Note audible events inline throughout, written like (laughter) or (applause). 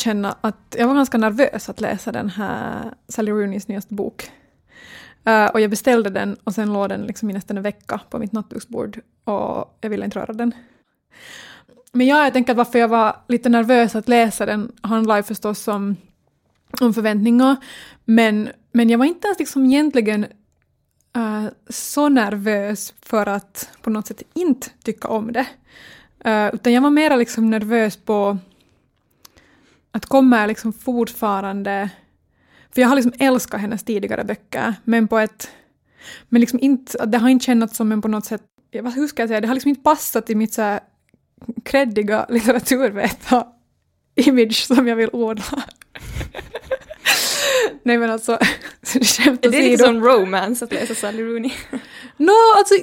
Erkänna att jag var ganska nervös att läsa den här Sally Rooneys nyaste bok. Uh, och jag beställde den och sen låg den liksom i nästan en vecka på mitt nattduksbord och jag ville inte röra den. Men ja, jag tänker att varför jag var lite nervös att läsa den handlar ju förstås om, om förväntningar. Men, men jag var inte ens liksom egentligen uh, så nervös för att på något sätt inte tycka om det. Uh, utan jag var mer liksom nervös på att kommer liksom fortfarande... För jag har liksom älskat hennes tidigare böcker, men på ett... Men liksom inte, det har inte känts som en på något sätt... Hur ska jag säga? Det har liksom inte passat i mitt så här kreddiga (laughs) litteraturvetar-image som jag vill odla. (laughs) Nej men alltså, (laughs) skämt Är det lite som romance att läsa Sally Rooney? (laughs) no, alltså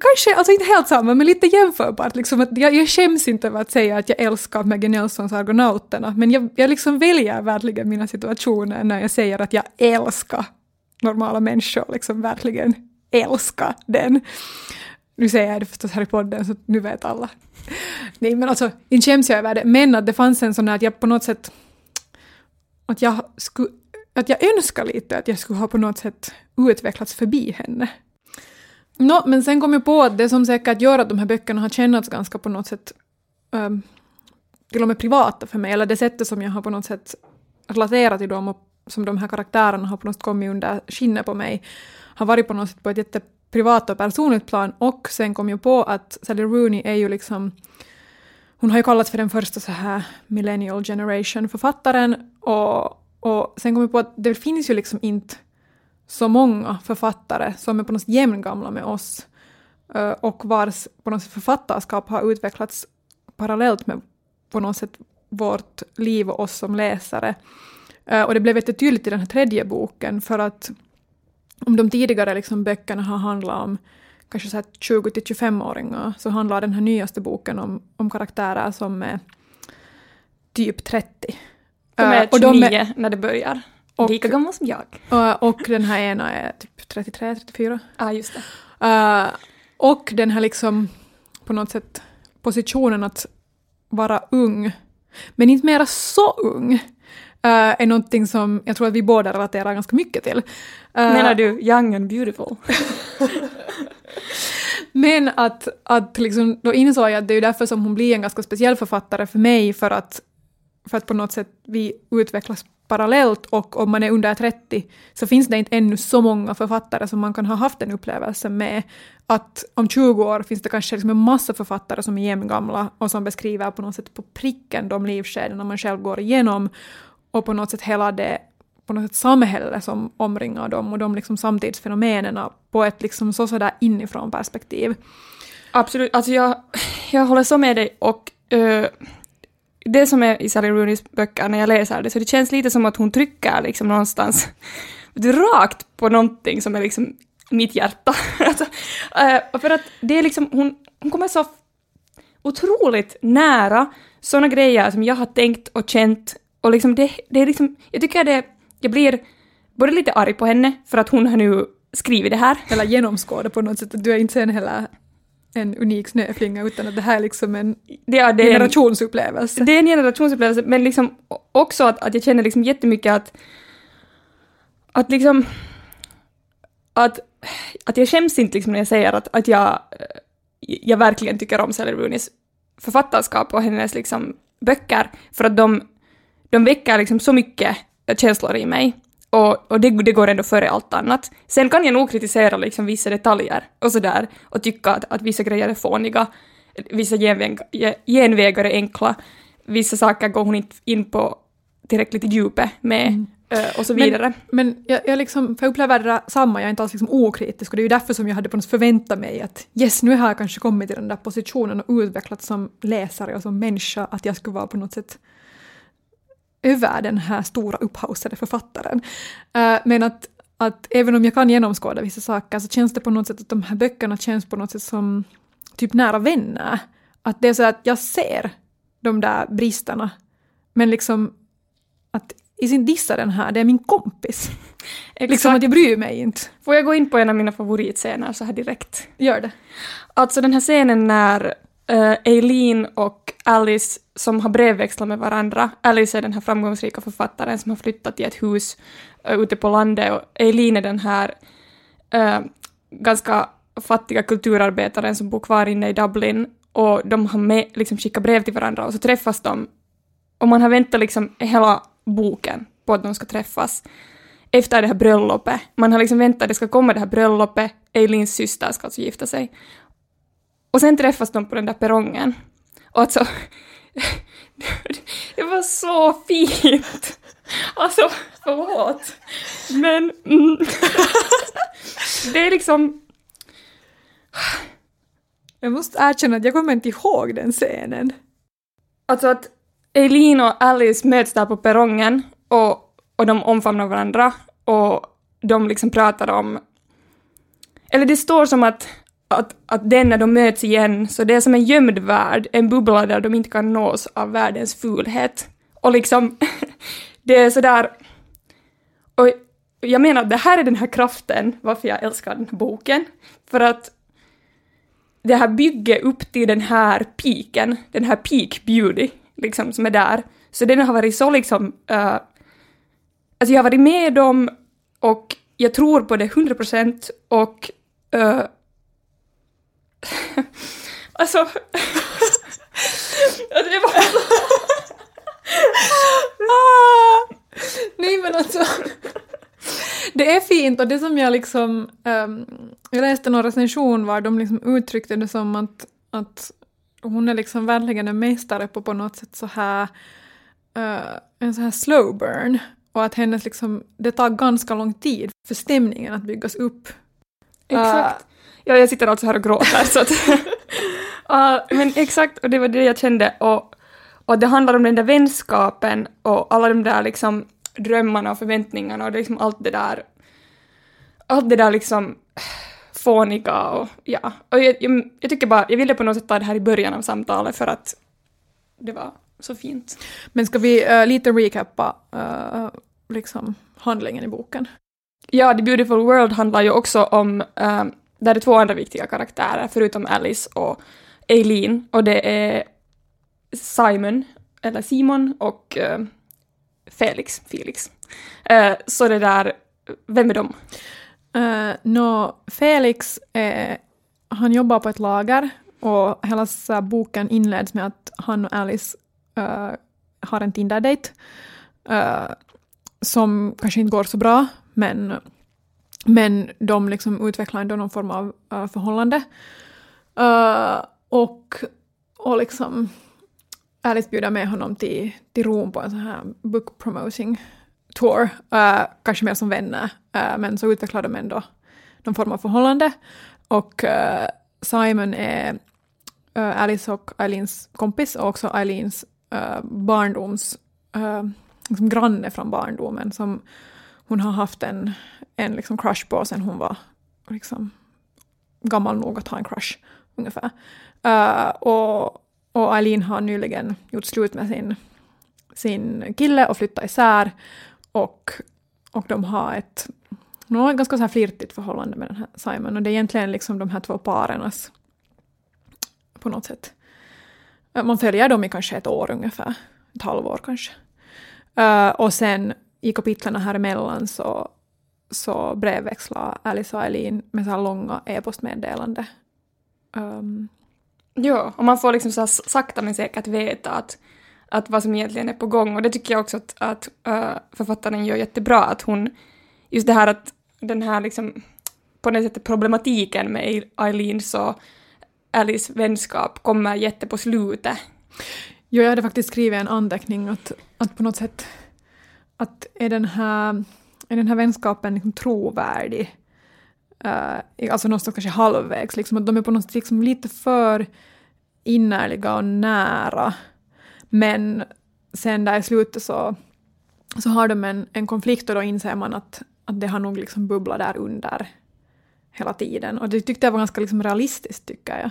kanske, alltså inte helt samma, men lite jämförbart. Liksom, att jag, jag skäms inte över att säga att jag älskar Maggie Nelsons Argonauterna, men jag, jag liksom väljer verkligen mina situationer när jag säger att jag älskar normala människor, liksom verkligen älskar den. Nu säger jag det förstås här i podden, så nu vet alla. Nej, men alltså, inte skäms jag över det, men att det fanns en sån här att jag på något sätt att jag skulle att jag önskar lite att jag skulle ha på något sätt utvecklats förbi henne. Nå, men sen kom jag på att det som säkert gör att de här böckerna har kännats ganska på något sätt um, till och med privata för mig, eller det sättet som jag har på något sätt relaterat till dem och som de här karaktärerna har på något sätt kommit under skinnet på mig, har varit på något sätt på ett jätteprivat och personligt plan och sen kom jag på att Sally Rooney är ju liksom hon har ju kallats för den första så här millennial generation författaren och och sen kom jag på att det finns ju liksom inte så många författare som är på något jämngamla med oss eh, och vars på något sätt författarskap har utvecklats parallellt med på något sätt vårt liv och oss som läsare. Eh, och det blev jättetydligt i den här tredje boken för att om de tidigare liksom böckerna har handlat om kanske 20 till 25-åringar så handlar den här nyaste boken om, om karaktärer som är typ 30. De är 29 de är, när det börjar. Och, Lika gammal som jag. Och, och den här ena är typ 33, 34. Ja, ah, just det. Uh, och den här liksom på något sätt positionen att vara ung, men inte mera så ung, uh, är någonting som jag tror att vi båda relaterar ganska mycket till. Uh, Menar du young and beautiful? (laughs) men att, att liksom, då insåg jag att det är därför som hon blir en ganska speciell författare för mig, för att för att på något sätt vi utvecklas parallellt och om man är under 30 så finns det inte ännu så många författare som man kan ha haft en upplevelse med. Att om 20 år finns det kanske liksom en massa författare som är jämngamla och som beskriver på något sätt på pricken de livskeden man själv går igenom och på något sätt hela det på något sätt samhälle som omringar dem och de liksom samtidsfenomenen på ett liksom så sådär inifrån perspektiv. Absolut, alltså jag, jag håller så med dig och uh det som är i Sally Rooneys böcker när jag läser det, så det känns lite som att hon trycker liksom någonstans rakt på någonting som är liksom mitt hjärta. (laughs) alltså, uh, för att det är liksom, hon, hon kommer så otroligt nära sådana grejer som jag har tänkt och känt och liksom det, det är liksom, jag tycker det, jag blir både lite arg på henne för att hon har nu skrivit det här. Eller genomskådat på något sätt, att du är inte sen heller en unik snöflinga utan att det här är liksom en ja, det är generationsupplevelse. En, det är en generationsupplevelse men liksom också att, att jag känner liksom jättemycket att att liksom att, att jag skäms inte liksom när jag säger att, att jag, jag verkligen tycker om Sally Rooneys författarskap och hennes liksom böcker för att de, de väcker liksom så mycket känslor i mig. Och, och det, det, går ändå före allt annat. Sen kan jag nog kritisera liksom vissa detaljer och sådär och tycka att, att vissa grejer är fåniga, vissa genväg, genvägar är enkla, vissa saker går hon inte in på tillräckligt i djupet med mm. och så vidare. Men, men jag, jag, liksom, för jag upplever det samma, jag är inte alls liksom okritisk och det är ju därför som jag hade på något förväntat mig att yes, nu har jag kanske kommit till den där positionen och utvecklats som läsare och som människa, att jag skulle vara på något sätt över den här stora upphausade författaren. Uh, men att, att även om jag kan genomskåda vissa saker så känns det på något sätt att de här böckerna känns på något sätt som typ nära vänner. Att det är så att jag ser de där bristerna, men liksom att i sin dissa den här, det är min kompis. Exakt. (laughs) Liksom att jag bryr mig inte. Får jag gå in på en av mina favoritscener så här direkt? Gör det. Alltså den här scenen när Eh, uh, Eileen och Alice som har brevväxlat med varandra. Alice är den här framgångsrika författaren som har flyttat till ett hus uh, ute på landet och Eileen är den här uh, ganska fattiga kulturarbetaren som bor kvar inne i Dublin och de har med, liksom skickat brev till varandra och så träffas de och man har väntat liksom hela boken på att de ska träffas efter det här bröllopet. Man har liksom väntat att det ska komma det här bröllopet, Eileens syster ska alltså gifta sig. Och sen träffas de på den där perrongen. Och alltså, (laughs) det var så fint! Alltså, förlåt. Men mm, (laughs) det är liksom... Jag måste erkänna att jag kommer inte ihåg den scenen. Alltså att Eileen och Alice möts där på perrongen och, och de omfamnar varandra och de liksom pratar om... Eller det står som att, att, att den när de möts igen, så det är som en gömd värld, en bubbla där de inte kan nås av världens fulhet. Och liksom, (laughs) det är sådär... Och jag menar att det här är den här kraften varför jag älskar den här boken. För att det här bygger upp till den här piken, den här peak beauty, liksom, som är där. Så den har varit så liksom... Uh, alltså jag har varit med om och jag tror på det 100 procent och... Uh, (laughs) alltså... (laughs) det var... ah, (laughs) nej men alltså... Det är fint och det som jag liksom... Um, jag läste någon recension var de liksom uttryckte det som att, att hon är liksom verkligen en mästare på på något sätt så här... Uh, en så här slow burn. Och att hennes liksom, det tar ganska lång tid för stämningen att byggas upp. Exakt. Uh, ja, jag sitter alltså här och gråter så att... (laughs) uh, men exakt, och det var det jag kände. Och, och det handlar om den där vänskapen och alla de där liksom drömmarna och förväntningarna och det liksom allt det där, allt det där liksom fåniga och ja. Och jag, jag, jag, tycker bara, jag ville på något sätt ta det här i början av samtalet för att det var så fint. Men ska vi uh, lite recappa uh, liksom handlingen i boken? Ja, The Beautiful World handlar ju också om, uh, där är två andra viktiga karaktärer förutom Alice och Eileen och det är Simon, eller Simon och uh, Felix, Felix. Uh, så det där, vem är de? Eh, uh, no, Felix, eh, han jobbar på ett lager och hela så boken inleds med att han och Alice uh, har en Tinder-date uh, som kanske inte går så bra, men, men de liksom utvecklar ändå någon form av uh, förhållande. Eh, och, och liksom Alice bjuder med honom till, till Rom på en sån här book promoting tour, uh, kanske mer som vänner, uh, men så utvecklar de ändå någon form av förhållande. Och uh, Simon är Alice och Eileens kompis och också Eileens barndoms liksom granne från barndomen som hon har haft en, en liksom crush på sen hon var liksom gammal nog att ha en crush ungefär. Eh, och och Eileen har nyligen gjort slut med sin, sin kille och flyttat isär. Och, och de har ett, de ganska så här flirtigt förhållande med den här Simon. Och det är egentligen liksom de här två parenas på något sätt. Eh, man följer dem i kanske ett år ungefär. Ett halvår kanske. Uh, och sen i kapitlen här emellan så, så brevväxlar Alice och Eileen med så här långa e-postmeddelanden. Um, Ja, och man får liksom så sakta men säkert veta att, att vad som egentligen är på gång. Och det tycker jag också att, att uh, författaren gör jättebra, att hon, just det här att den här liksom, på något sätt problematiken med Eileens och Alice vänskap kommer jätte på slutet. Jo, jag hade faktiskt skrivit en anteckning att, att på något sätt att är den här, är den här vänskapen liksom trovärdig? Uh, alltså någonstans kanske halvvägs, liksom, att de är på något sätt liksom lite för innerliga och nära. Men sen där i slutet så, så har de en, en konflikt och då inser man att, att det har nog liksom bubblat där under hela tiden. Och det tyckte jag var ganska liksom realistiskt, tycker jag.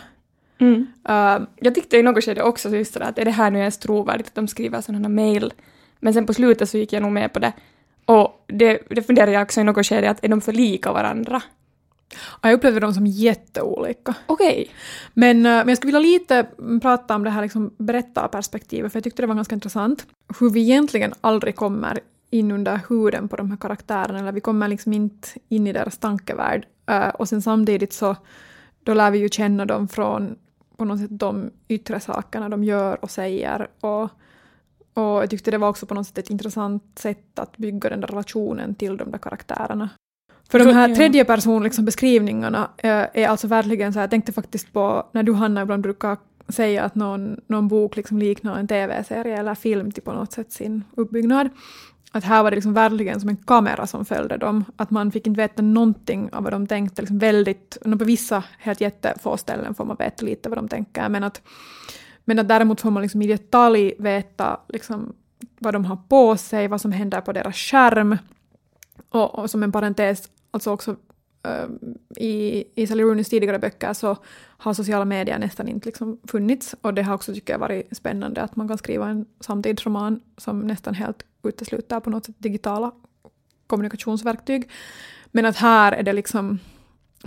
Mm. Uh, jag tyckte i något skede också just det att är det här nu ens trovärdigt att de skriver sådana mejl? Men sen på slutet så gick jag nog med på det. Och det, det funderar jag också i något skede att är de för lika varandra? Ja, Jag upplevde dem som jätteolika. Okej. Men, eh, men jag skulle vilja lite prata om det här liksom berättarperspektivet, för jag tyckte det var ganska intressant. Hur vi egentligen aldrig kommer in under huden på de här karaktärerna, eller vi kommer liksom inte in i deras tankevärld. Eh, och sen samtidigt så då lär vi ju känna dem från på något sätt de yttre sakerna de gör och säger. Och, och jag tyckte det var också på något sätt ett intressant sätt att bygga den där relationen till de där karaktärerna. För de här tredje person liksom beskrivningarna eh, är alltså verkligen så här, jag tänkte faktiskt på när du Hanna ibland brukar säga att någon, någon bok liksom liknar en tv-serie eller film till på något sätt sin uppbyggnad. Att här var det liksom verkligen som en kamera som följde dem. Att man fick inte veta någonting av vad de tänkte. Liksom väldigt, på vissa helt jättefå ställen får man veta lite vad de tänker. Men att, men att däremot får man liksom i detalj veta liksom vad de har på sig, vad som händer på deras skärm. Och, och som en parentes, alltså också äh, i, i Sally Rooneys tidigare böcker så har sociala medier nästan inte liksom funnits. Och det har också tycker jag varit spännande att man kan skriva en samtidsroman som nästan helt utesluter på något sätt digitala kommunikationsverktyg. Men att här är det liksom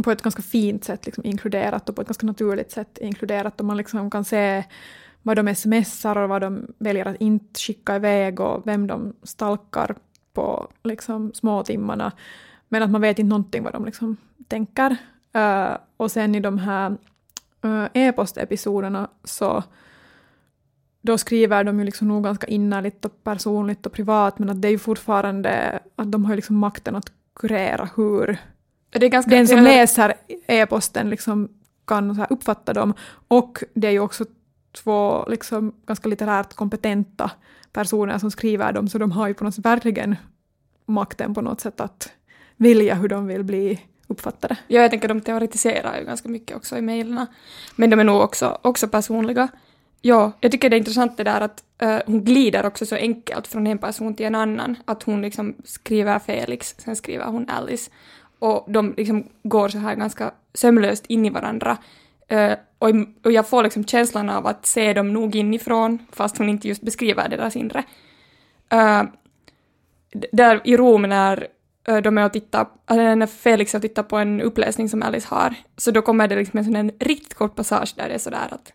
på ett ganska fint sätt liksom inkluderat och på ett ganska naturligt sätt inkluderat och man liksom kan se vad de smsar och vad de väljer att inte skicka iväg och vem de stalkar på liksom småtimmarna. Men att man vet inte någonting vad de liksom tänker. Uh, och sen i de här uh, e-postepisoderna så då skriver de ju liksom nog ganska innerligt och personligt och privat men att det är ju fortfarande att de har ju liksom makten att kurera hur det är ganska... den som det är- läser e-posten liksom kan så uppfatta dem. Och det är ju också två liksom ganska litterärt kompetenta personer som skriver dem, så de har ju på något sätt verkligen makten på något sätt att vilja hur de vill bli uppfattade. Ja, jag tänker de teoretiserar ju ganska mycket också i mejlen. Men de är nog också, också personliga. Ja, jag tycker det är intressant det där att eh, hon glider också så enkelt från en person till en annan. Att hon liksom skriver Felix, sen skriver hon Alice. Och de liksom går så här ganska sömlöst in i varandra. Eh, och, och jag får liksom känslan av att se dem nog inifrån, fast hon inte just beskriver deras inre. Eh, där i Rom när eh, de är och tittar, eller när Felix är och tittar på en uppläsning som Alice har, så då kommer det liksom en sån en riktigt kort passage där det är sådär att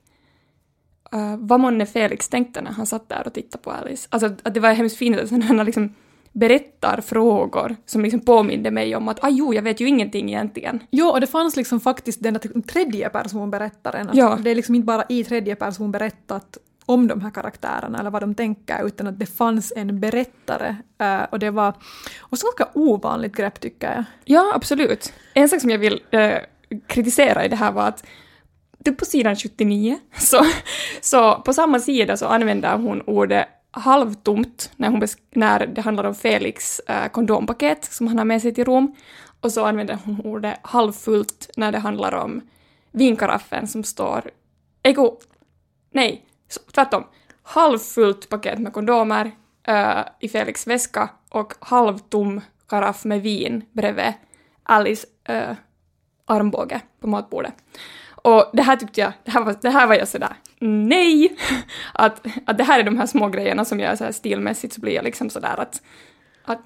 uh, vad månne Felix tänkte när han satt där och tittade på Alice. Alltså att det var hemskt fint att han liksom berättar frågor som liksom påminde mig om att ah, jo, jag vet ju ingenting egentligen. Jo, och det fanns liksom faktiskt den där tredje person berättaren. Att Ja. Det är liksom inte bara i tredje person berättat om de här karaktärerna eller vad de tänker, utan att det fanns en berättare. eh, och det var också ganska ovanligt grepp tycker jag. Ja, absolut. En sak som jag vill eh, kritisera i det här var att typ på sidan 79, så, så på samma sida så använder hon ordet halvtomt när, hon när det handlar om Felix eh, kondompaket som han har med sig till Rom. Och så använder hon ordet halvfullt när det handlar om vinkaraffen som står... Ego, nej, tvärtom. Halvfullt paket med kondomer eh, i Felix väska och halvtom karaff med vin bredvid Alice eh, armbåge på matbordet. Och det här tyckte jag, det här var, det här var jag sådär, nej! (laughs) Att, att det här är de här små grejerna som jag så här stilmässigt så blir jag liksom sådär att, att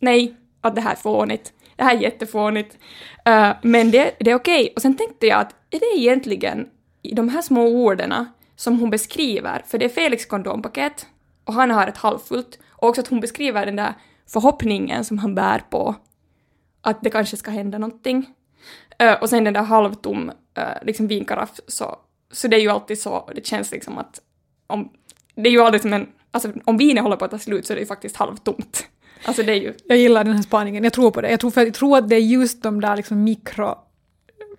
nej, att det här är fånigt. Det här är jättefånigt. Uh, men det, det är okej. Och sen tänkte jag att är det egentligen i de här små orden som hon beskriver, för det är Felix kondompaket och han har ett halvfullt, och också att hon beskriver den där förhoppningen som han bär på att det kanske ska hända någonting. Eh, och sen den där halvtom uh, liksom vinkaraff, så, så det är ju alltid så, det känns liksom att om, det är ju aldrig som en, alltså om vinet håller på att ta slut så är det ju faktiskt halvtomt. (laughs) Alltså det är ju, Jag gillar den här spaningen, jag tror på det. Jag tror, för, jag tror att det är just de där liksom mikro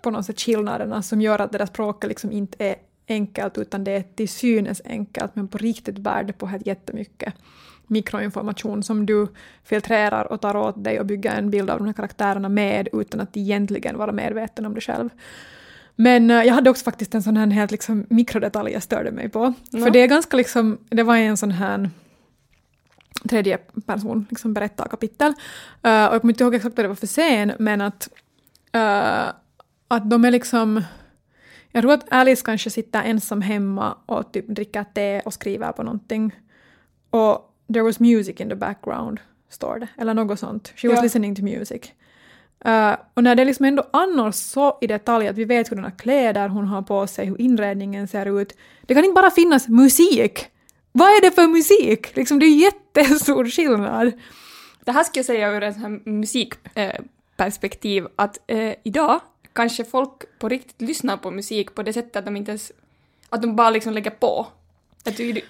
på något sätt skillnaderna som gör att det där språket liksom inte är enkelt utan det är till synes enkelt men på riktigt bär det på helt jättemycket mikroinformation som du filtrerar och tar åt dig och bygger en bild av de här karaktärerna med utan att egentligen vara medveten om det själv. Men eh, jag hade också faktiskt en sån här helt liksom mikrodetalj jag störde mig på. Ja. För det är ganska liksom, det var en sån här tredje person liksom berättarkapitel. Uh, och jag kommer inte ihåg exakt vad det var för scen, men att, uh, att de är liksom... Jag tror att Alice kanske sitter ensam hemma och typ dricker te och skriver på någonting. Och there was music in the background, står det. Eller något sånt. She was Ja. listening to music. Uh, och när det liksom ändå annars så i detalj att vi vet hurdana kläder hon har på sig, hur inredningen ser ut. Det kan inte bara finnas musik. Vad är det för musik? Liksom, det är jättestor skillnad. Det här ska jag säga ur ett musikperspektiv, att eh, idag kanske folk på riktigt lyssnar på musik på det sättet att de inte ens, att de bara liksom lägger på. Att du,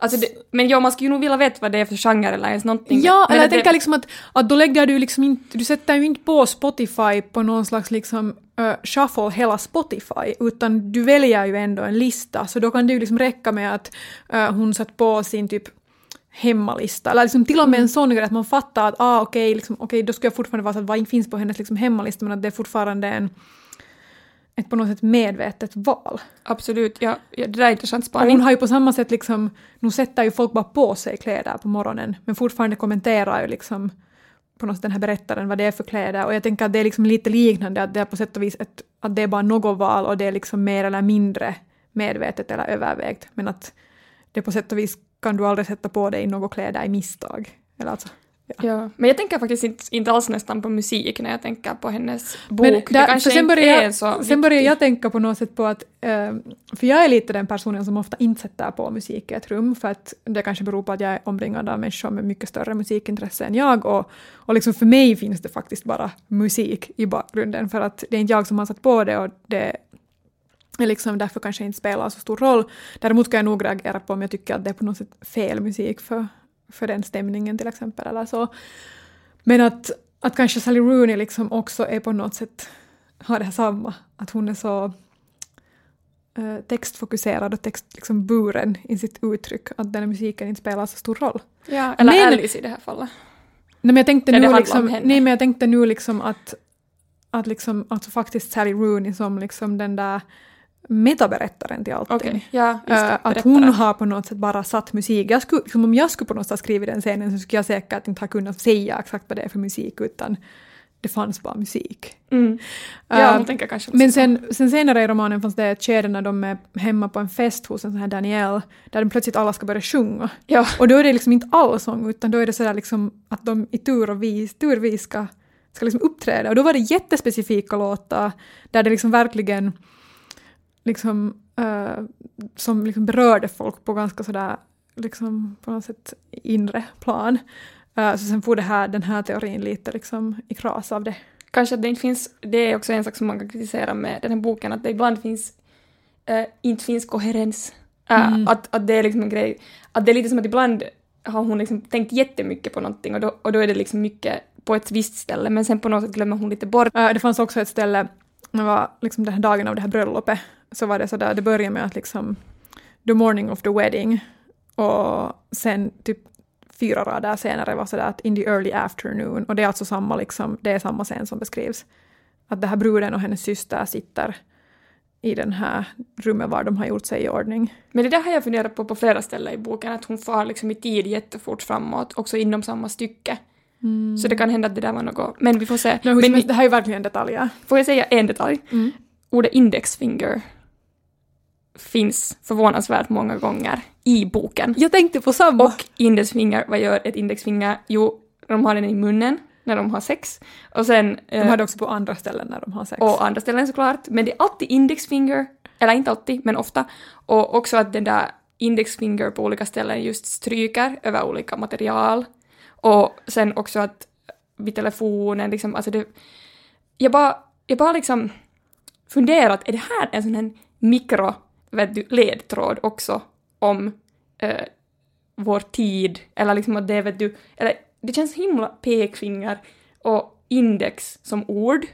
Alltså det, men ja, man skulle ju nog vilja veta vad det är för genre eller ens någonting. Ja, men eller jag det, tänker liksom att, att då lägger du liksom inte, du sätter ju inte på Spotify på någon slags liksom uh, shuffle hela Spotify, utan du väljer ju ändå en lista, så då kan det ju liksom räcka med att uh, hon satt på sin typ hemmalista, eller liksom till och med en sån grej att man fattar att ah, okej, okay, liksom, okay, då ska jag fortfarande vara så att vad finns på hennes liksom, hemmalista, men att det är fortfarande en ett på något sätt medvetet val. Absolut, ja, ja det där är intressant spaning. hon har ju på samma sätt liksom, nu sätter ju folk bara på sig kläder på morgonen, men fortfarande kommenterar ju liksom på något sätt den här berättaren vad det är för kläder och jag tänker att det är liksom lite liknande, att det är på sätt och vis ett, att det är bara något val och det är liksom mer eller mindre medvetet eller övervägt, men att det på sätt och vis kan du aldrig sätta på dig några kläder i misstag. Eller alltså, Ja. men jag tänker faktiskt inte, inte alls nästan på musik när jag tänker på hennes bok. Men där, det kanske sen börjar, jag, så sen börjar jag tänka på något sätt på att, äh, för jag är lite den personen som ofta inte sätter på musik i ett rum, för att det kanske beror på att jag är omringad av människor med mycket större musikintresse än jag, och, och liksom för mig finns det faktiskt bara musik i bakgrunden, för att det är inte jag som har satt på det, och det är liksom därför kanske inte spelar så stor roll. Däremot kan jag nog reagera på om jag tycker att det är på något sätt fel musik för, för den stämningen till exempel. Eller så. Men att, att kanske Sally Rooney liksom också är på något sätt har det här samma, att hon är så uh, textfokuserad och textburen liksom i sitt uttryck, att den musiken inte spelar så stor roll. Ja, eller men, Alice i det här fallet. Nej men jag tänkte, nu liksom, nej, men jag tänkte nu liksom att, att liksom, alltså faktiskt Sally Rooney som liksom den där metaberättaren till allting. Okay. Ja, det, att hon har på något sätt bara satt musik. Jag skulle, liksom om jag skulle på något sätt skriva den scenen så skulle jag säkert inte ha kunnat säga exakt vad det är för musik utan det fanns bara musik. Mm. Ja, tänker kanske men sen, sen senare i romanen fanns det ett skede när de är hemma på en fest hos en sån här Danielle där de plötsligt alla ska börja sjunga. Ja. Och då är det liksom inte allsång utan då är det sådär liksom att de i tur och vis, turvis ska, ska liksom uppträda. Och då var det jättespecifika låtar där det liksom verkligen liksom, uh, som liksom berörde folk på ganska sådär, liksom på något sätt inre plan. Uh, så sen får det här, den här teorin lite liksom i kras av det. Kanske att det inte finns, det är också en sak som man kan kritisera med den här boken, att det ibland finns, uh, inte finns koherens. Mm. Att, att det är liksom en grej, att det är lite som att ibland har hon liksom tänkt jättemycket på någonting och då, och då är det liksom mycket på ett visst ställe men sen på något sätt glömmer hon lite bort. det fanns också ett ställe, det var liksom den här dagen av det här bröllopet, så var det sådär, det började med att liksom the morning of the wedding och sen typ fyra rader senare var sådär att in the early afternoon och det är alltså samma liksom, det är samma scen som beskrivs. Att det här bruden och hennes syster sitter i den här rummet var de har gjort sig i ordning. Men det där har jag funderat på på flera ställen i boken, att hon far liksom i tid jättefort framåt, också inom samma stycke. Mm. Så det kan hända att det där var något, men vi får se. No, men det här är ju verkligen detaljer. Får jag säga en detalj? Mm. Ordet indexfinger finns förvånansvärt många gånger i boken. Jag tänkte på samma. Och indexfinger, vad gör ett indexfinger? Jo, de har den i munnen när de har sex. Och sen... De har det också på andra ställen när de har sex. Och andra ställen såklart. Men det är alltid indexfinger, eller inte alltid, men ofta. Och också att den där indexfinger på olika ställen just stryker över olika material. Och sen också att vid telefonen, liksom, alltså det... Jag bara, jag bara liksom funderat, är det här en sån här mikro vet du, ledtråd också om eh, vår tid, eller liksom att det vet du, eller det känns himla pekfinger och index som ord.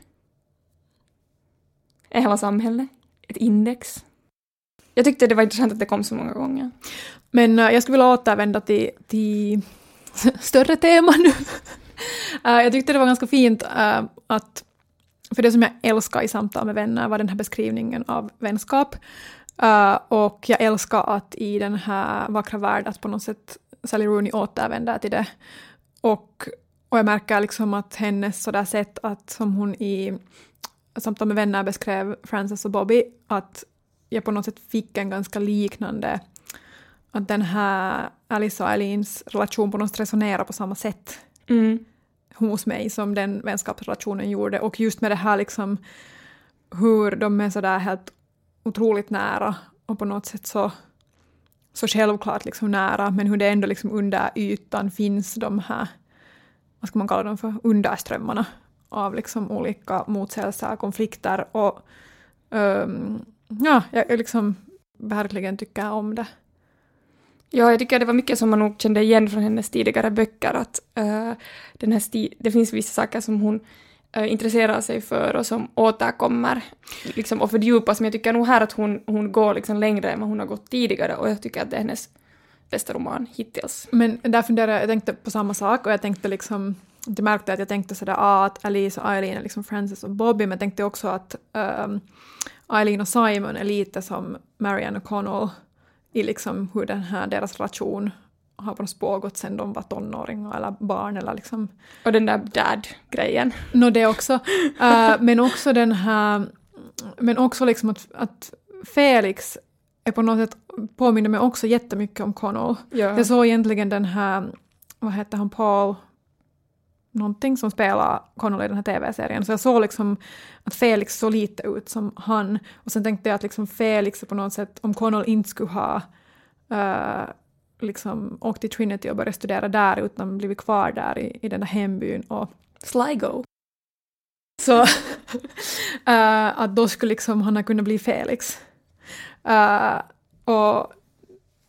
Är hela samhället ett index? Jag tyckte det var intressant att det kom så många gånger. Men uh, jag skulle vilja återvända till, till (laughs) större teman nu. uh, (laughs) jag tyckte det var ganska fint uh, att, för det som jag älskar i samtal med vänner var den här beskrivningen av vänskap. Uh, och jag älskar att i den här vackra världen att på något sätt Sally Rooney återvänder till det. Och, och jag märker liksom att hennes sådär sätt att som hon i Samtal med vänner beskrev Frances och Bobby, att jag på något sätt fick en ganska liknande att den här Alice och Alins relation på något sätt resonerar på samma sätt. Mm. hos mig som den vänskapsrelationen gjorde och just med det här liksom hur de är sådär helt otroligt nära och på något sätt så, så självklart liksom nära men hur det ändå liksom under ytan finns de här, vad ska man kalla dem för, underströmmarna av liksom olika motsägelser, konflikter och um, ja, jag liksom verkligen tycker om det. Ja, jag tycker det var mycket som man nog kände igen från hennes tidigare böcker, att uh, den här sti- det finns vissa saker som hon uh, Eh, intresserar sig för och som återkommer liksom, och fördjupas, men jag tycker nog här att hon, hon går liksom längre än vad hon har gått tidigare och jag tycker att det är hennes bästa roman hittills. Men där funderade jag, jag tänkte på samma sak och jag tänkte liksom du märkte att jag tänkte sådär ah, att Alice och Eileen är liksom Frances och Bobby, men jag tänkte också att um, Eileen och Simon är lite som Marianne och Connell i liksom hur den här, deras relation har på något pågått sen de var tonåringar eller barn eller liksom... Och den där dad-grejen. Nå, no, det också. Uh, men också den här... Men också liksom att, att Felix är på något sätt påminner mig också jättemycket om Connell. Ja. Jag såg egentligen den här, vad heter han, Paul någonting som spelar Connolly i den här tv-serien. Så jag såg liksom att Felix såg lite ut som han. Och sen tänkte jag att liksom Felix är på något sätt, om Connell inte skulle ha uh, liksom åkt till Trinity och börjat studera där utan blivit kvar där i, i den där hembyn och Sligo. Så uh, (laughs) att då skulle liksom han ha kunnat bli Felix. Uh, och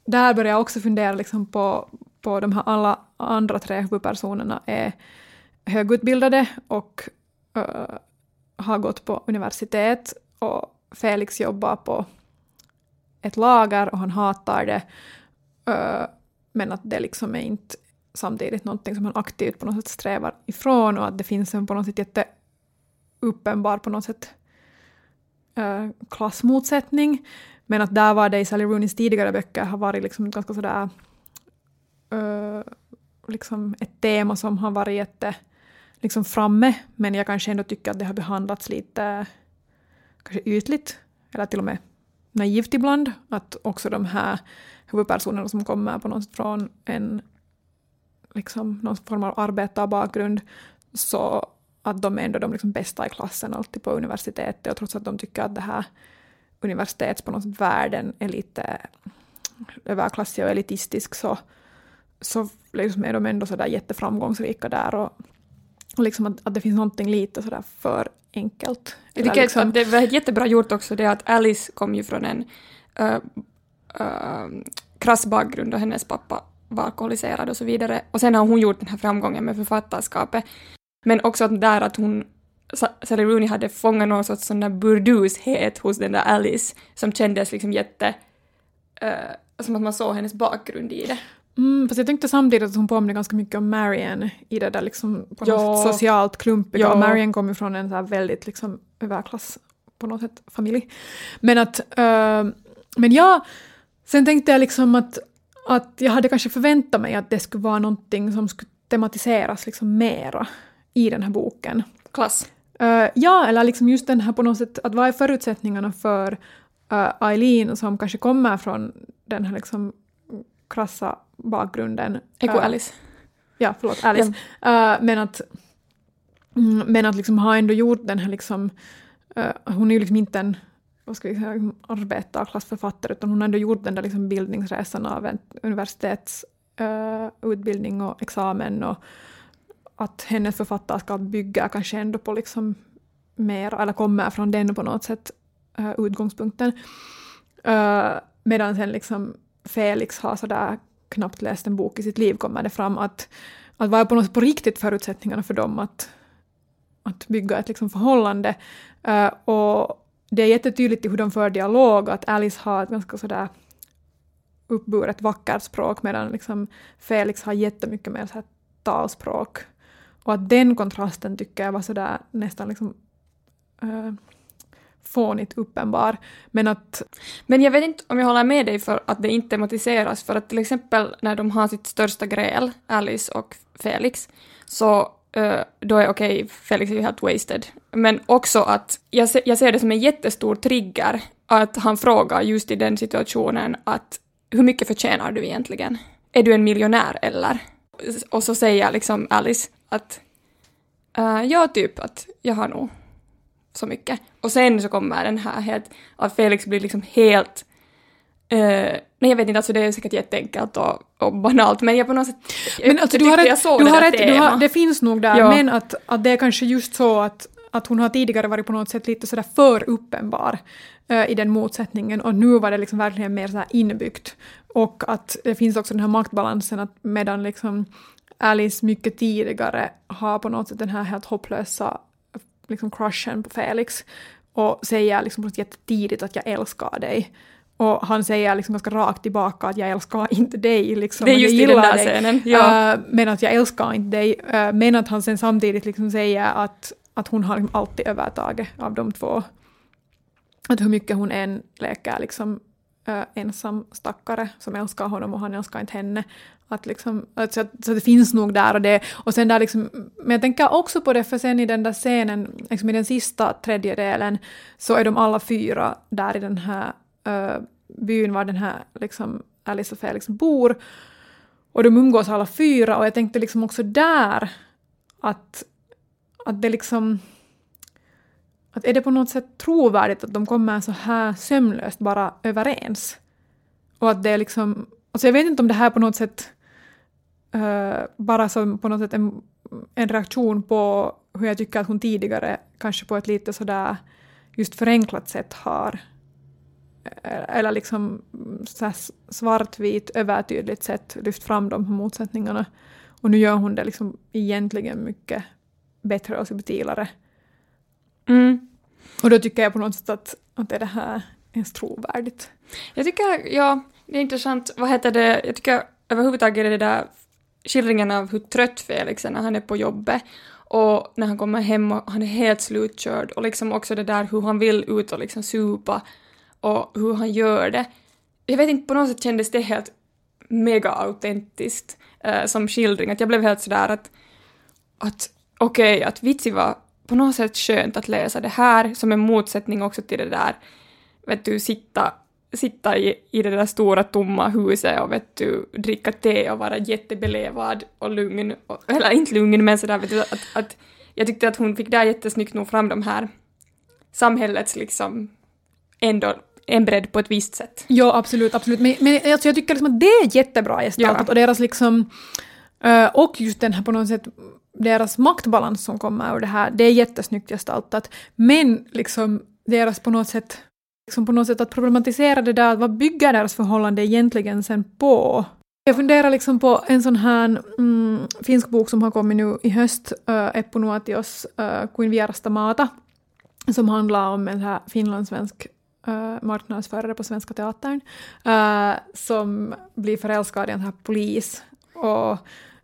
där började jag också fundera liksom på, på de här alla andra tre huvudpersonerna är högutbildade och uh, har gått på universitet och Felix jobbar på ett lager och han hatar det. Eh, men att det liksom är inte samtidigt någonting som han aktivt på något sätt strävar ifrån och att det finns en på något sätt jätteuppenbar på något sätt eh, klassmotsättning. Men att där var det i Sally Rooneys tidigare böcker har varit liksom ganska sådär uh, liksom ett tema som har varit jätte liksom framme, men jag kanske ändå tycker att det har behandlats lite kanske ytligt, eller till och med naivt ibland, att också de här huvudpersonerna som kommer på något sätt från en liksom, någon form av arbetarbakgrund, så att de är ändå de liksom bästa i klassen alltid på universitetet, och trots att de tycker att det här universitets på något sätt världen är lite överklassig och elitistisk, så, så liksom är de ändå sådär jätteframgångsrika där och och liksom att, att det finns någonting lite sådär för enkelt. Jag tycker liksom... att det var jättebra gjort också det att Alice kom ju från en uh, uh, krass bakgrund och hennes pappa var alkoholiserad och så vidare. Och sen har hon gjort den här framgången med författarskapet. Men också att där att hon Sally Rooney hade fångat någon sorts sån där burdushet hos den där Alice som kändes liksom jätte... Uh, som att man såg hennes bakgrund i det. Mm, fast jag tänkte samtidigt att hon påminner ganska mycket om Marian i det där liksom på ja. något socialt klumpiga. Ja. Marian kommer från en så väldigt liksom överklass på något sätt familj. Men att, uh, men ja, sen tänkte jag liksom att, att jag hade kanske förväntat mig att det skulle vara någonting som skulle tematiseras liksom mera i den här boken. Klass? Uh, ja, eller liksom just den här på något sätt, att vad är förutsättningarna för uh, Eileen som kanske kommer från den här liksom krassa bakgrunden. Eko uh, Alice. Ja, förlåt, Alice. Ja. Uh, men att, mm, men att liksom ha ändå gjort den här liksom, uh, hon är ju liksom inte en vad ska vi säga, arbetarklassförfattare, utan hon har ändå gjort den där liksom bildningsresan av en universitetsutbildning eh, och examen och att hennes författarskap bygger kanske ändå på liksom mer, eller kommer från den på något sätt, eh, utgångspunkten. Eh, medan sen liksom Felix har sådär knappt läst en bok i sitt liv kommer det fram att, att vad är på, något, på riktigt förutsättningarna för dem att, att bygga ett liksom förhållande. Uh, och det är jättetydligt i hur de för dialog att Alice har ett ganska sådär uppburet vackert språk medan liksom Felix har jättemycket mer så här talspråk. Och att den kontrasten tycker jag var sådär nästan liksom äh, fånigt uppenbar. Men att... Men jag vet inte om jag håller med dig för att det inte tematiseras, för att till exempel när de har sitt största gräl, Alice och Felix, så uh, då är okej, okay, Felix är ju helt wasted. Men också att jag, se, jag ser det som en jättestor trigger att han frågar just i den situationen att hur mycket förtjänar du egentligen? Är du en miljonär eller? Och så säger liksom Alice att Uh, ja, typ att jag har nog så mycket. Och sen så kommer den här helt, att Felix blir liksom helt Uh, nej jag vet inte, alltså det är säkert jätteenkelt och, och banalt men jag på något sätt... Men alltså, du har rätt, du har rätt du har, det finns nog där ja. men att, att det är kanske just så att, att hon har tidigare varit på något sätt lite sådär för uppenbar uh, i den motsättningen och nu var det liksom verkligen mer så inbyggt. Och att det finns också den här maktbalansen att medan liksom Alice mycket tidigare har på något sätt den här helt hopplösa liksom crushen på Felix och säger liksom på något jättetidigt att jag älskar dig. Och han säger liksom ganska rakt tillbaka att jag älskar inte dig. Liksom, det är just i den där dig. scenen. Ja. Uh, men att jag älskar inte dig. Uh, men att han sen samtidigt liksom säger att, att hon har liksom alltid övertaget av de två. Att hur mycket hon än leker liksom, uh, ensam stackare som älskar honom och han älskar inte henne. Att liksom, att, så, så det finns nog där och det. Och sen där liksom, men jag tänker också på det för sen i den där scenen, liksom i den sista tredjedelen, så är de alla fyra där i den här uh, byn var den här liksom, Alice och Felix bor. Och de umgås alla fyra och jag tänkte liksom också där att, att det liksom... Att är det på något sätt trovärdigt att de kommer så här sömlöst bara överens? Och att det är liksom... Alltså jag vet inte om det här på något sätt uh, bara som på något sätt en, en reaktion på hur jag tycker att hon tidigare kanske på ett lite sådär just förenklat sätt har eller liksom så svartvit, övertydligt sätt lyft fram de här motsättningarna. Och nu gör hon det liksom egentligen mycket bättre och subtilare. Mm. Och då tycker jag på något sätt att, att är det här ens trovärdigt. Jag tycker, ja, det är intressant, vad heter det, jag tycker överhuvudtaget är det där skildringen av hur trött Felix är när han är på jobbet och när han kommer hem och han är helt slutkörd och liksom också det där hur han vill ut och liksom supa och hur han gör det. Jag vet inte, på något sätt kändes det helt mega autentiskt eh, som skildring, att jag blev helt sådär att, att okej, okay, att vitsi var på något sätt skönt att läsa det här som en motsättning också till det där, vet du, sitta, sitta i, i det där stora tomma huset och vet du, dricka te och vara jättebelevad och lugn, och, eller inte lugn men sådär vet du, att, att jag tyckte att hon fick där jättesnyggt nog fram de här samhällets liksom ändå en bredd på ett visst sätt. Ja, absolut, absolut. Men, men alltså, jag tycker liksom att det är jättebra gestaltat ja. och deras liksom... Uh, och just den här på något sätt deras maktbalans som kommer ur det här, det är jättesnyggt gestaltat. Men liksom deras på något sätt, liksom på något sätt att problematisera det där, vad bygger deras förhållande egentligen sen på? Jag funderar liksom på en sån här mm, finsk bok som har kommit nu i höst, uh, Eppu Nuotios uh, Kuin vierasta maata, som handlar om en här finlandssvensk uh, marknadsförare på Svenska Teatern uh, som blir förälskad i en här polis. Och,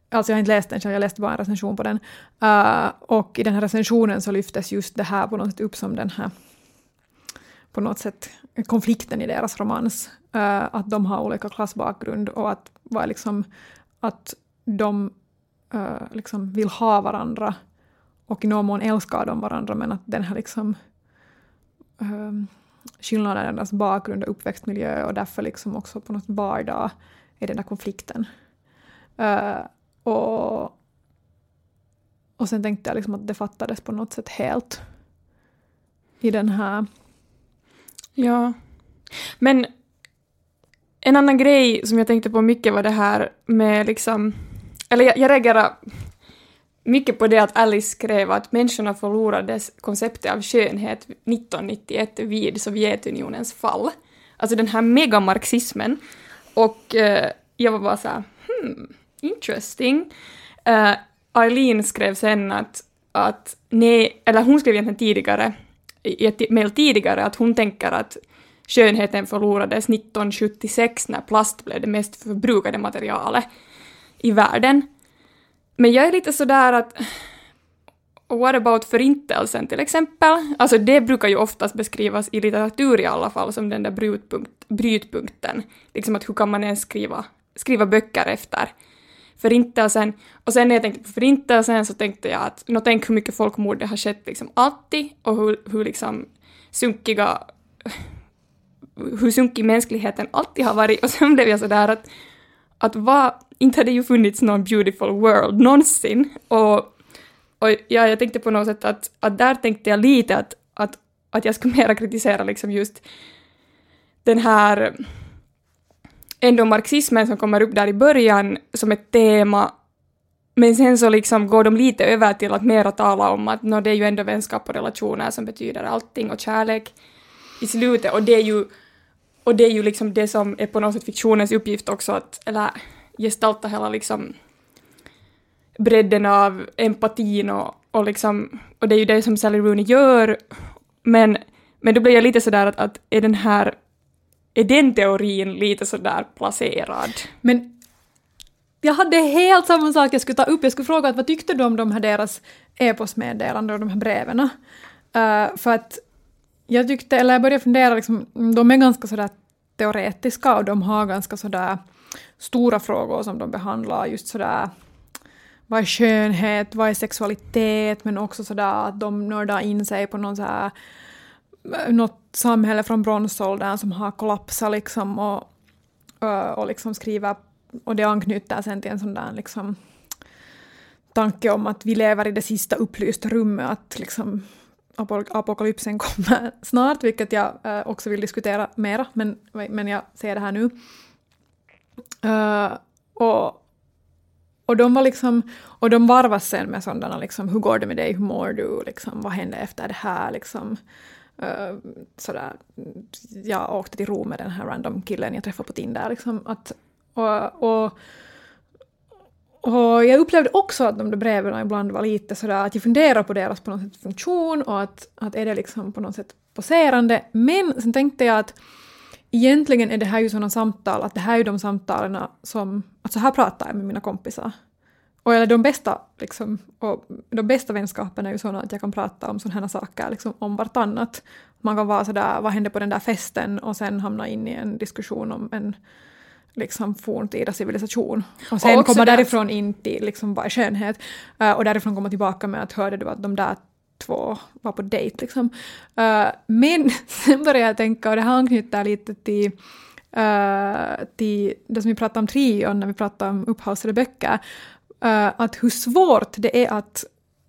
alltså jag har inte läst den jag läste bara en recension på den. Uh, och i den här recensionen så lyftes just det här på något sätt upp som den här på något sätt konflikten i deras romans. Uh, att de har olika klassbakgrund och att, var liksom, att de uh, liksom vill ha varandra och i någon mån älskar de varandra men att den här liksom um, skillnader i deras bakgrund och uppväxtmiljö och därför liksom också på något vardag i den där konflikten. Uh, och, och sen tänkte jag liksom att det fattades på något sätt helt i den här... Ja. Men en annan grej som jag tänkte på mycket var det här med liksom... Eller jag, jag reagerade mycket på det att Alice skrev att människorna förlorade konceptet av skönhet 1991 vid Sovjetunionens fall. Alltså den här megamarxismen. Och uh, jag var bara så här, hmm, interesting. Uh, Eileen skrev sen att, att nej, eller hon skrev egentligen tidigare, i ett mejl tidigare, att hon tänker att skönheten förlorades 1976 när plast blev det mest förbrukade materialet i världen. Men jag är lite sådär att What about förintelsen till exempel? Alltså det brukar ju oftast beskrivas i litteratur i alla fall som den där brytpunkt, brytpunkten. Liksom att hur kan man ens skriva, skriva böcker efter förintelsen? Och sen när jag tänkte på förintelsen så tänkte jag att, nå tänk hur mycket folkmord det har skett liksom alltid och hur, hur liksom sunkiga, hur sunkig mänskligheten alltid har varit. Och sen blev jag sådär att, att vad inte hade ju funnits någon beautiful world någonsin. Och, och ja, jag tänkte på något sätt att, att där tänkte jag lite att, att, att jag skulle (laughs) mera kritisera liksom just den här ändå marxismen som kommer upp där i början som ett tema men sen så liksom går de lite över till att mera tala om att no, det är ju ändå vänskap och relationer som betyder allting och kärlek i slutet och det är ju och det är ju liksom det som är på något sätt fiktionens uppgift också att eller gestalta hela liksom bredden av empatin och, och liksom och det är ju det som Sally Rooney gör men men då blir jag lite sådär att, att är den här är den teorin lite sådär placerad? Men jag hade helt samma sak jag skulle ta upp. Jag skulle fråga att vad tyckte du om de här deras e-postmeddelanden och de här breven? Uh, för att jag tyckte, eller jag började fundera, liksom, de är ganska sådär teoretiska och de har ganska sådär stora frågor som de behandlar, just sådär vad är skönhet, vad är sexualitet, men också sådär att de nördar in sig på någon så här, något samhälle från bronsåldern som har kollapsat liksom och, och liksom skriver och det anknyter sen till en sån där liksom, tanke om att vi lever i det sista upplysta rummet, att liksom apokalypsen kommer (laughs) snart, vilket jag också vill diskutera mera, men, men jag ser det här nu. Uh, och, och de var liksom, och de varvas sen med sådana liksom, hur går det med dig, hur mår du, liksom, vad händer efter det här, liksom. Uh, sådär, jag åkte till Rom med den här random killen jag träffade på Tinder, liksom, att och, och, och jag upplevde också att de där breven ibland var lite sådär att jag funderar på deras på något sätt funktion och att, att är det liksom på något sätt poserande. Men sen tänkte jag att egentligen är det här ju sådana samtal, att det här är ju de samtalen som, att så här pratar jag med mina kompisar. Och eller de bästa, liksom, och de bästa vänskaperna är ju sådana att jag kan prata om sådana här saker liksom, om vartannat. Man kan vara sådär, vad hände på den där festen? Och sen hamna in i en diskussion om en liksom forntida civilisation. Och sen och komma därifrån in till liksom bara skönhet. Uh, och därifrån komma tillbaka med att hörde du att de där två var på dejt liksom. Uh, men (laughs) sen började jag tänka, och det här anknyter lite till, uh, till det som vi pratade om trion när vi pratade om upphausade böcker, eh, att hur svårt det är att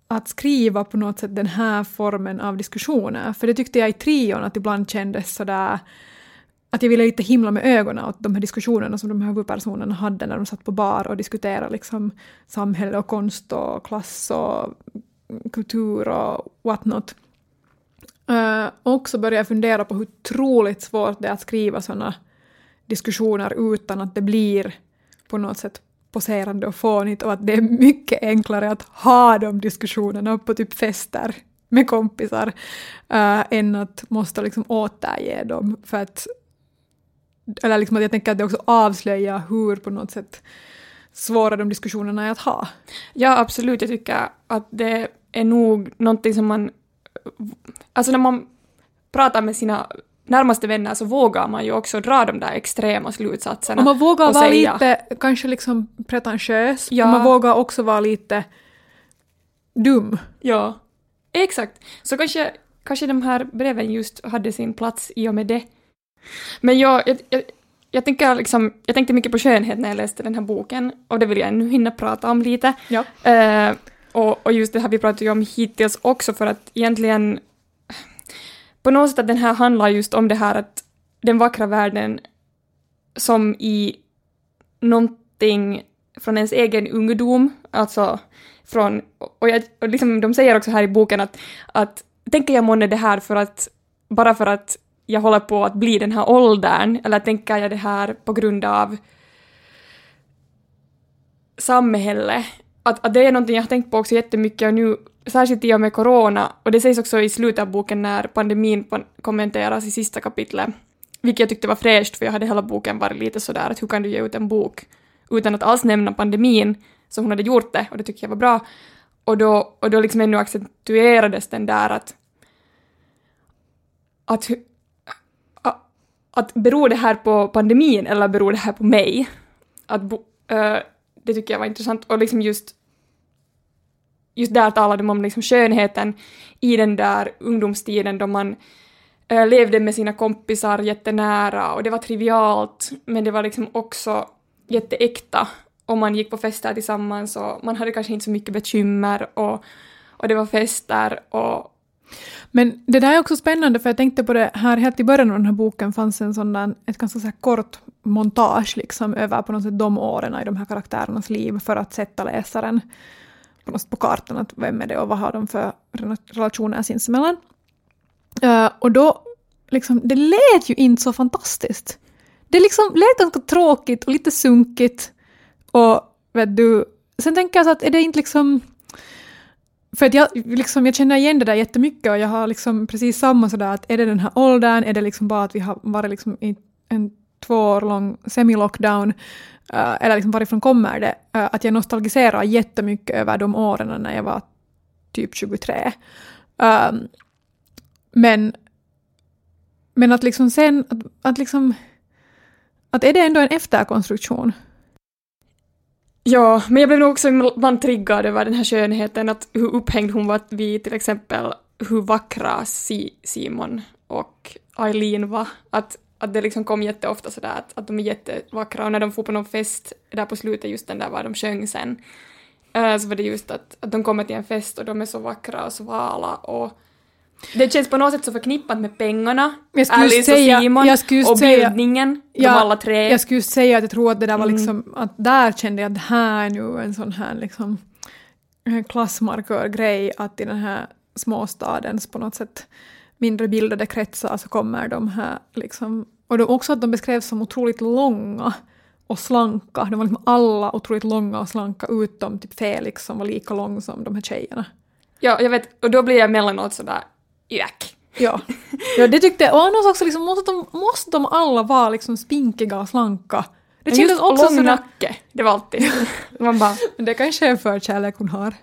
att skriva på något sätt den här formen av diskussioner. För det tyckte jag i trion att ibland kändes sådär att jag ville lite himla med ögonen åt de här diskussionerna som de här huvudpersonerna hade när de satt på bar och diskuterade liksom samhälle och konst och klass och kultur och what not. Uh, eh, också började jag fundera på hur otroligt svårt det är att skriva sådana diskussioner utan att det blir på något sätt poserande och fånigt och att det är mycket enklare att ha de diskussionerna på typ fester med kompisar uh, än att måste liksom återge dem för att eller liksom att jag tänker att det också avslöjar hur på något sätt svåra de diskussionerna är att ha. Ja, absolut. Jag tycker att det är nog någonting som man... Alltså när man pratar med sina närmaste vänner så vågar man ju också dra de där extrema slutsatserna. Och man vågar och vara säga. lite kanske liksom pretentiös. Ja. Man vågar också vara lite dum. Ja, exakt. Så kanske, kanske de här breven just hade sin plats i och med det. Men jag, jag, jag, jag, tänker liksom, jag tänkte mycket på skönhet när jag läste den här boken och det vill jag ännu hinna prata om lite. Ja. Uh, och, och just det här vi pratat ju om hittills också för att egentligen på något sätt att den här handlar just om det här att den vackra världen som i någonting från ens egen ungdom, alltså från, och, jag, och liksom, de säger också här i boken att, att tänker jag månne det här för att, bara för att jag håller på att bli den här åldern, eller tänker jag det här på grund av samhället? Att, att det är någonting jag har tänkt på också jättemycket och nu, särskilt i och med corona, och det sägs också i slutet av boken när pandemin kommenteras i sista kapitlet, vilket jag tyckte var fräscht för jag hade hela boken varit lite sådär att hur kan du ge ut en bok utan att alls nämna pandemin, så hon hade gjort det och det tycker jag var bra. Och då, och då liksom ännu accentuerades den där att, att att beror det här på pandemin eller beror det här på mig? Att bo, uh, det tycker jag var intressant. Och liksom just just där talade de om liksom skönheten i den där ungdomstiden då man äh, levde med sina kompisar jättenära och det var trivialt men det var liksom också jätteäkta. Och man gick på fester tillsammans och man hade kanske inte så mycket bekymmer och, och det var fester och Men det där är också spännande för jag tänkte på det här helt i början av den här boken fanns en sån där, ett ganska så här kort montage liksom över på något sätt de åren i de här karaktärernas liv för att sätta läsaren på, något sätt på kartan att vem är det och vad har de för relationer sinsemellan. Uh, och då, liksom, det lät ju inte så fantastiskt. Det liksom lät ganska tråkigt och lite sunkigt och vet du, sen tänker jag så att är det inte liksom för att jag, liksom, jag känner igen det där jättemycket och jag har liksom precis samma sådär att är det den här åldern, är det liksom bara att vi har varit liksom i en två år lång semi-lockdown, uh, eller liksom varifrån kommer det, uh, att jag nostalgiserar jättemycket över de åren när jag var typ 23. Um, ehm, men, men att liksom sen, att, att liksom, att är det ändå en efterkonstruktion? Ja, men jag blev nog också ibland triggad över den här skönheten, att hur upphängd hon var vid till exempel hur vackra si Simon och Eileen var. Att, att det liksom kom jätteofta sådär att, att de är jättevackra och när de får på någon fest där på slutet, just den där var de sjöng sen, uh, så var det just att, att de kommer till en fest och de är så vackra och svala och det känns på något sätt så förknippat med pengarna, Alice säga, och Simon, och bildningen, ja, de alla tre. Jag skulle säga att jag tror att det där var mm. liksom, att där kände jag att det här är nu en sån här liksom klassmarkörgrej, att i den här småstadens på något sätt mindre bildade kretsar så kommer de här liksom, och de, också att de beskrevs som otroligt långa och slanka. De var liksom alla otroligt långa och slanka utom typ Felix som var lika lång som de här tjejerna. Ja, jag vet, och då blir jag emellanåt sådär Jack. Ja. (laughs) ja, det tyckte jag. Och annars också liksom, måste, de, måste de alla vara liksom spinkiga och slanka? Det kändes också lång sådär... nacke, det var alltid. (laughs) Man bara... Men det kanske är en förkärlek hon har.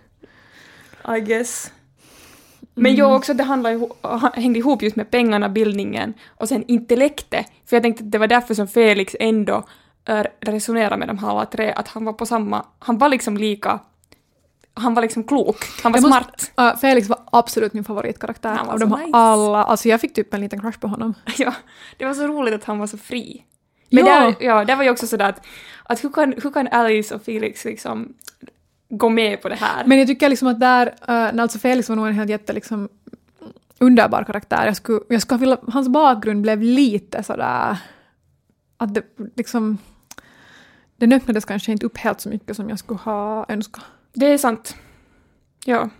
I guess. Men mm. jag också, det handlar, hängde ihop just med pengarna, bildningen och sen intellektet. För jag tänkte att det var därför som Felix ändå resonerade med de här alla tre, att han var på samma, han var liksom lika han var liksom klok, han var jag smart. Måste, uh, Felix var absolut min favoritkaraktär av de nice. alla. Alltså jag fick typ en liten crush på honom. (laughs) ja, det var så roligt att han var så fri. Men ja. Där, ja, det var ju också sådär att, att hur, kan, hur kan Alice och Felix liksom gå med på det här? Men jag tycker liksom att där, uh, alltså Felix var nog en helt jätte liksom underbar karaktär. Jag skulle, jag skulle vilja, hans bakgrund blev lite sådär att det liksom den öppnades kanske inte upp helt så mycket som jag skulle ha önskat. Det är sant. Ja.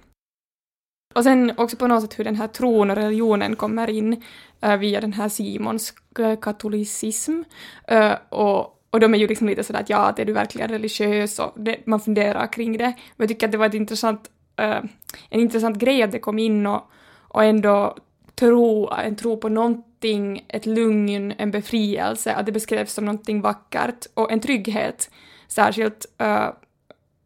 Och sen också på något sätt hur den här tron och religionen kommer in uh, via den här Simons katolicism. Uh, och, och de är ju liksom lite sådär att ja, är du verkligen religiös? Och det, man funderar kring det. Men jag tycker att det var ett intressant, uh, en intressant grej att det kom in och, och ändå tro, en tro på någonting, ett lugn, en befrielse, att det beskrevs som någonting vackert och en trygghet. Särskilt uh,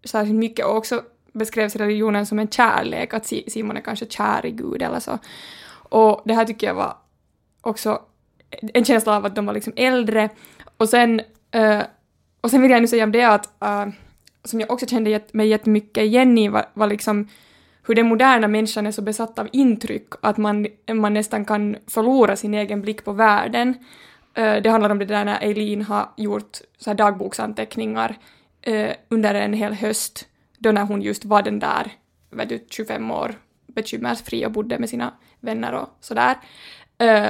särskilt mycket och också beskrevs religionen som en kärlek, att Simon är kanske kär i Gud eller så. Och det här tycker jag var också en känsla av att de var liksom äldre och sen, uh, och sen vill jag nu säga om det att uh, som jag också kände mig jättemycket igen i var, var liksom hur den moderna människan är så besatt av intryck att man, man nästan kan förlora sin egen blick på världen. Uh, det handlar om det där när Eileen har gjort så här dagboksanteckningar uh, under en hel höst, då när hon just var den där, vet du, 25 år, bekymmersfri och bodde med sina vänner och sådär. Uh,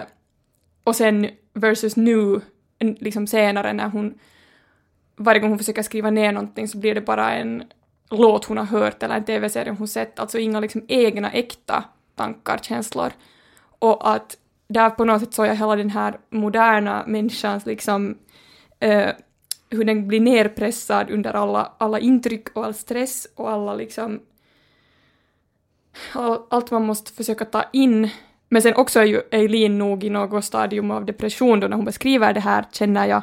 och sen versus nu, liksom senare när hon, varje gång hon försöker skriva ner någonting så blir det bara en låt hon har hört eller en tv-serie hon sett, alltså inga liksom egna äkta tankar, känslor. Och att där på något sätt såg jag hela den här moderna människans liksom eh, hur den blir nerpressad under alla, alla intryck och all stress och alla liksom all, allt man måste försöka ta in. Men sen också är ju Eileen nog i något stadium av depression då när hon beskriver det här, känner jag.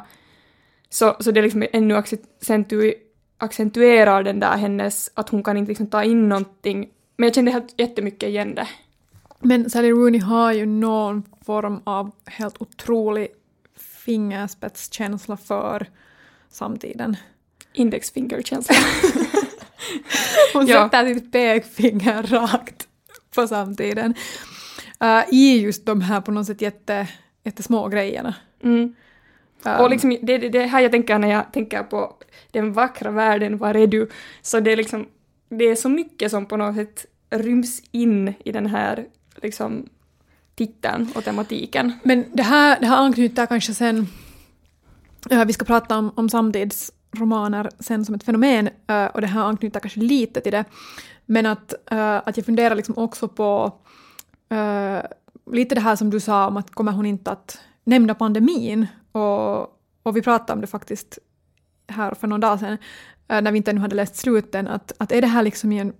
Så, så det liksom ännu accentu, accentuerar den där hennes, att hon kan inte liksom ta in någonting. Men jag kände helt jättemycket igen det. Men Sally Rooney har ju någon form av helt otrolig fingerspetskänsla för samtiden. Indexfingerkänsla. (laughs) Hon ja. sätter sitt pekfinger rakt på samtiden. Uh, I just de här på något sätt jätte, jättesmå grejerna. Mm. Um, och liksom, det är det, det här jag tänker när jag tänker på den vackra världen, var är du? Så det är liksom, det är så mycket som på något sätt ryms in i den här liksom, titeln och tematiken. Men det här, det här anknyter kanske sen, uh, vi ska prata om, om samtidsromaner sen som ett fenomen, uh, och det här anknyter kanske lite till det, men att, uh, att jag funderar liksom också på Eh, lite det här som du sa om att kommer hon inte att nämna pandemin, och, och vi pratade om det faktiskt här för någon dag sedan, eh, när vi inte ännu hade läst sluten, att, att är det här liksom i en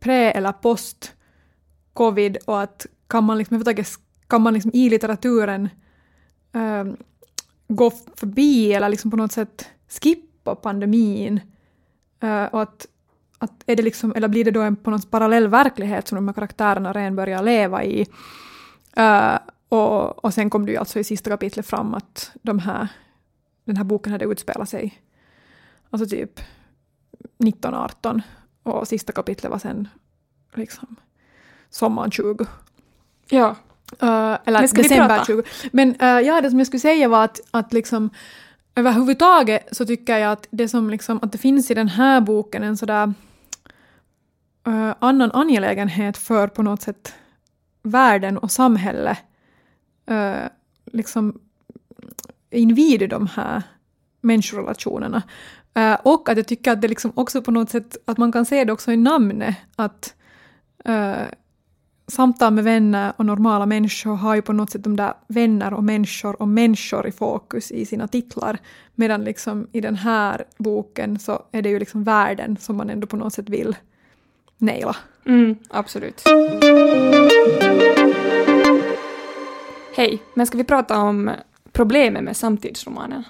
pre eller post covid och att kan man liksom kan man liksom i litteraturen uh, gå förbi eller liksom på något sätt skippa pandemin? Uh, och att, att är det liksom, eller blir det då en på något parallell verklighet som de här karaktärerna redan börjar leva i uh, och, och sen kom det ju alltså i sista kapitlet fram att de här, den här boken hade utspelat sig alltså typ 1918 och sista kapitlet var sen liksom sommaren 20. Ja. Uh, eller december 20. Men uh, ja, det som jag skulle säga var att, att liksom överhuvudtaget så tycker jag att det som liksom, att det finns i den här boken en sådär uh, annan angelägenhet för på något sätt världen och samhället. uh, liksom invid de här människorelationerna. Uh, och att jag tycker att det liksom också på något sätt, att man kan se det också i namnet, att uh, samtal med vänner och normala människor har ju på något sätt de där vänner och människor och människor i fokus i sina titlar. Medan liksom i den här boken så är det ju liksom världen som man ändå på något sätt vill naila. Mm, absolut. Hej, men ska vi prata om problemet med samtidsromanen?